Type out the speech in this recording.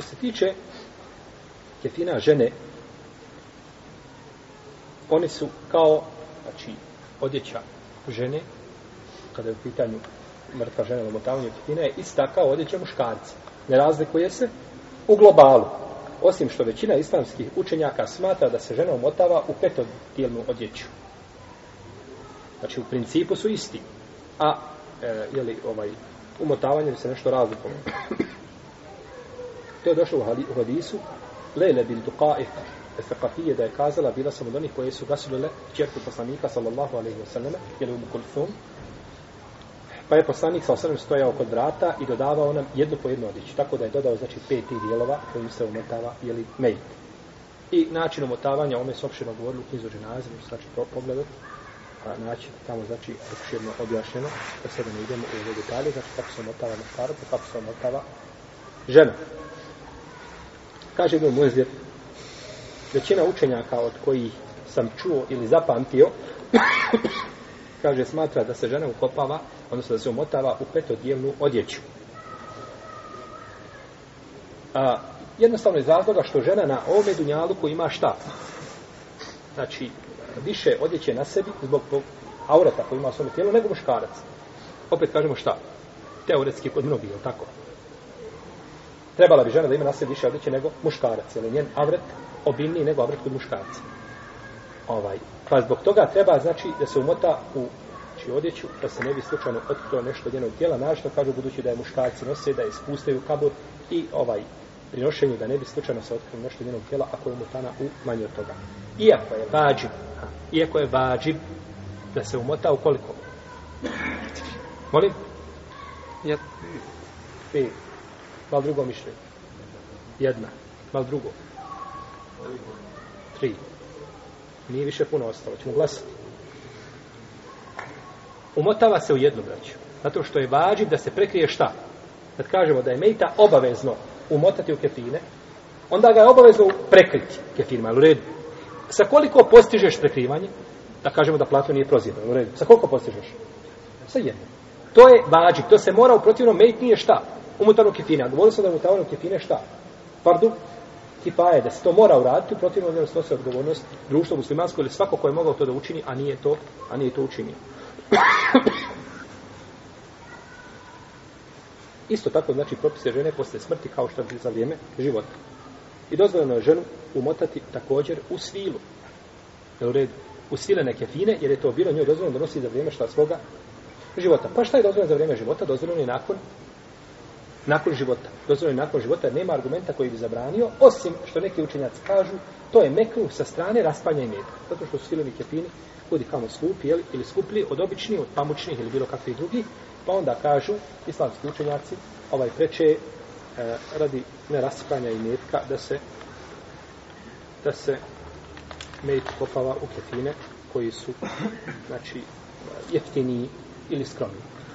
Što se tiče ketina žene, oni su kao, znači, odjeća žene, kada je u pitanju mrtva žena, lomotavanje ketina je ista kao odjeća muškarca. Ne razlikuje se u globalu. Osim što većina islamskih učenjaka smatra da se žena omotava u petodijelnu odjeću. Znači, u principu su isti. A, e, jeli, ovaj, umotavanje se nešto razlikuje. To je došlo u hadisu Lele bil duqaif Fekafije da je kazala Bila sam od onih koje su gasilile Čerku poslanika sallallahu alaihi wa sallam Jel um kulthum Pa je poslanik sa osrem stojao kod vrata i dodavao nam jednu po jednu odjeću. Tako da je dodao znači peti dijelova kojim se umotava ili mejt. I način umotavanja, ome se opšteno govorili u knjizu dženazinu, znači to pogledat, a način tamo znači opšteno objašnjeno, da sada ne idemo u ovu detalje, znači kako se umotava na staru, pa kako se umotava žena. Kaže Ibn Muzir, većina učenjaka od kojih sam čuo ili zapamtio, kaže, smatra da se žena ukopava, odnosno da se umotava u petodijevnu odjeću. A, jednostavno iz razloga što žena na ovom dunjaluku ima šta? Znači, više odjeće na sebi zbog aurata koji ima svoje tijelo nego muškarac. Opet kažemo šta? Teoretski kod mnogih, je tako? trebala bi žena da ima na sebi više odjeće nego muškarac, jer je njen avret obilniji nego avret kod muškarca. Ovaj. Pa zbog toga treba, znači, da se umota u znači, odjeću, da se ne bi slučajno otkrilo nešto od njenog tijela, našto kažu budući da je muškarci nose, da je spustaju kabur i ovaj prinošenju, da ne bi slučajno se otkrilo nešto od njenog tijela ako je umotana u manje od toga. Iako je vađib, iako je vađib da se umota u koliko? Molim? Ja. Pet malo drugo mišljenje. Jedna, malo drugo. Tri. Nije više puno ostalo, ćemo glasati. Umotava se u jednu braću. Zato što je vađi da se prekrije šta? Kad kažemo da je mejta obavezno umotati u kefine, onda ga je obavezno prekriti kefirima, ali u redu. Sa koliko postižeš prekrivanje? Da kažemo da plato nije prozirano, u redu. Sa koliko postižeš? Sa jednom. To je vađi, to se mora u protivnom mejt nije šta? U mutavnu kefine. A govorio sam da je mutavnu kefine šta? Fardu kifaje, da se to mora uraditi, protiv ono se nosi odgovornost društva muslimansko ili svako ko je mogao to da učini, a nije to, a nije to učinio. Isto tako znači propise žene posle smrti kao što je za vrijeme života. I dozvoljeno je ženu umotati također u svilu. Je u redu? U svilene kefine, jer je to bilo njoj dozvoljeno da nosi za vrijeme šta svoga života. Pa šta je dozvoljeno za vrijeme života? Dozvoljeno je nakon nakon života. Dozvoljeno je nakon života, nema argumenta koji bi zabranio, osim što neki učenjaci kažu, to je mekru sa strane raspanja i meda. Zato što su filovi kepini, kudi kamo skupi, jeli, ili skupli od običnih, od pamučnih ili bilo kakvih drugih, pa onda kažu islamski učenjaci, ovaj preče e, radi nerasipanja i metka da se da se med kopava u kefine koji su znači jeftiniji ili skromniji.